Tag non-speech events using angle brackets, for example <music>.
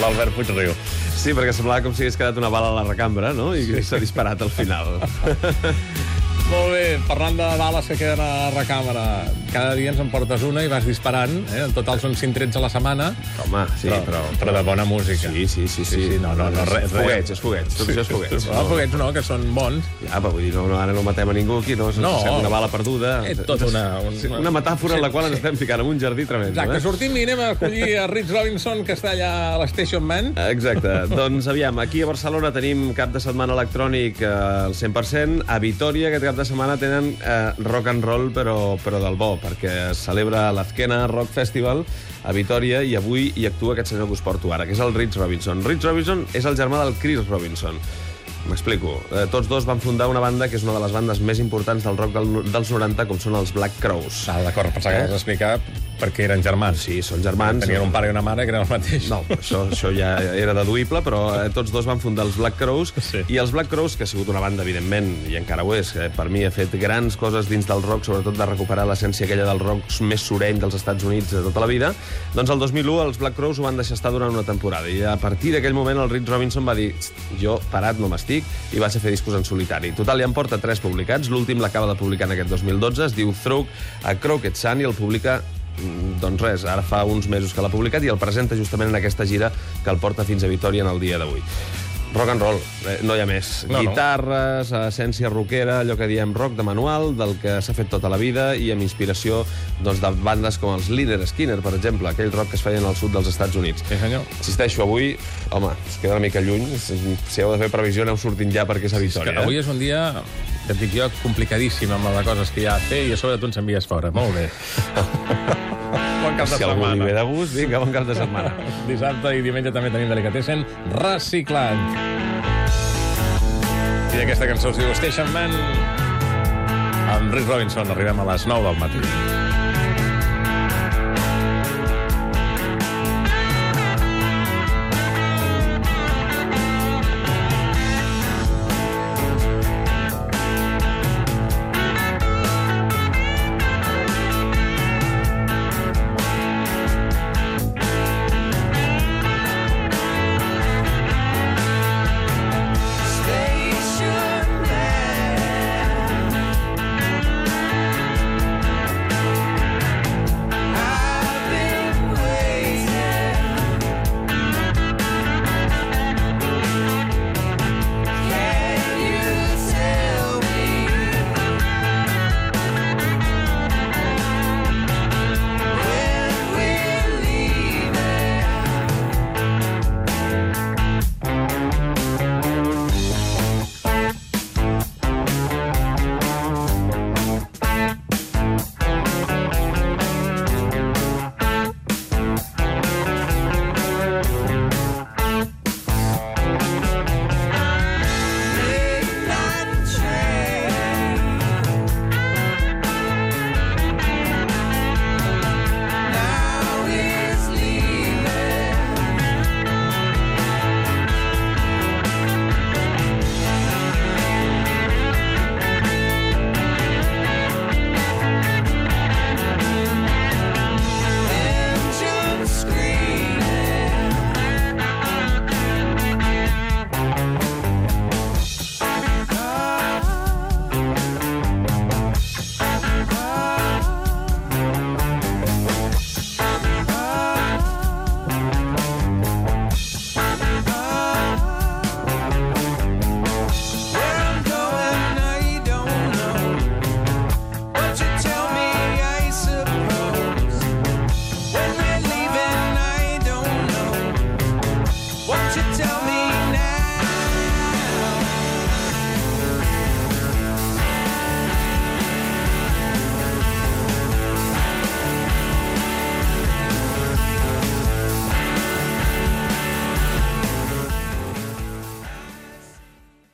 L'Albert Puigriu. Sí, perquè semblava com si hagués quedat una bala a la recambra, no? I s'ha disparat al final. <laughs> Molt bé, parlant de bales que queden a la recàmera, cada dia ens en portes una i vas disparant, eh? En total són 5 trets a la setmana, Home, sí, però, però... però de bona música. Sí, sí, sí, sí. sí, no, no, no, res, foguets, és foguets. Tot això és foguets. No, foguets no, que són bons. Ja, però vull dir, no, no, ara no matem a ningú aquí, no, No. no. una bala perduda. És tot una... Un, Sí, una metàfora en la qual ens estem ficant en un jardí tremendo. Exacte, eh? sortim i anem a acollir a Rich Robinson, que està allà a l'Station Man. Exacte. doncs aviam, aquí a Barcelona tenim cap de setmana electrònic eh, al 100%. A Vitoria aquest cap de setmana tenen eh, rock and roll, però, però del bo, perquè es celebra l'Azquena Rock Festival a Vitoria i avui hi actua aquest senyor que us porto ara, que és el Rich Robinson. Rich Robinson és el germà del Chris Robinson. M'explico. Eh, tots dos van fundar una banda que és una de les bandes més importants del rock del, dels 90, com són els Black Crows. Ah, d'acord, pensava que vas explicar perquè eren germans. Sí, són germans. Tenien un pare i una mare que eren el mateix. No, això, això ja era deduïble, però eh, tots dos van fundar els Black Crows, Sí. i els Black Crows, que ha sigut una banda, evidentment, i encara ho és, que per mi ha fet grans coses dins del rock, sobretot de recuperar l'essència aquella del rock més soreny dels Estats Units de tota la vida, doncs el 2001 els Black Crows ho van deixar estar durant una temporada, i a partir d'aquell moment el Rich Robinson va dir jo parat no m'estic, i vaig a fer discos en solitari. Total, ja en porta tres publicats, l'últim l'acaba de publicar en aquest 2012, es diu Through a Crooked Sun, i el publica doncs res, ara fa uns mesos que l'ha publicat i el presenta justament en aquesta gira que el porta fins a Vitoria en el dia d'avui. Rock and roll, eh, no hi ha més. No, no. Guitarres, essència rockera, allò que diem rock de manual, del que s'ha fet tota la vida i amb inspiració doncs, de bandes com els Leader Skinner, per exemple, aquell rock que es feien al sud dels Estats Units. Sí, senyor. Insisteixo, avui, home, es queda una mica lluny. Si heu de fer previsió, aneu sortint ja perquè és a Que Vitoria. avui és un dia, que et dic jo, complicadíssim amb la de coses que hi ha a fer i a sobre tu ens envies fora. Molt bé. <laughs> bon cap de Si algú li setmana. ve de gust, vinga, bon cap de setmana. <laughs> Dissabte i diumenge també tenim Delicatessen reciclant. I aquesta cançó es diu Station Man. Amb Rick Robinson arribem a les 9 del matí.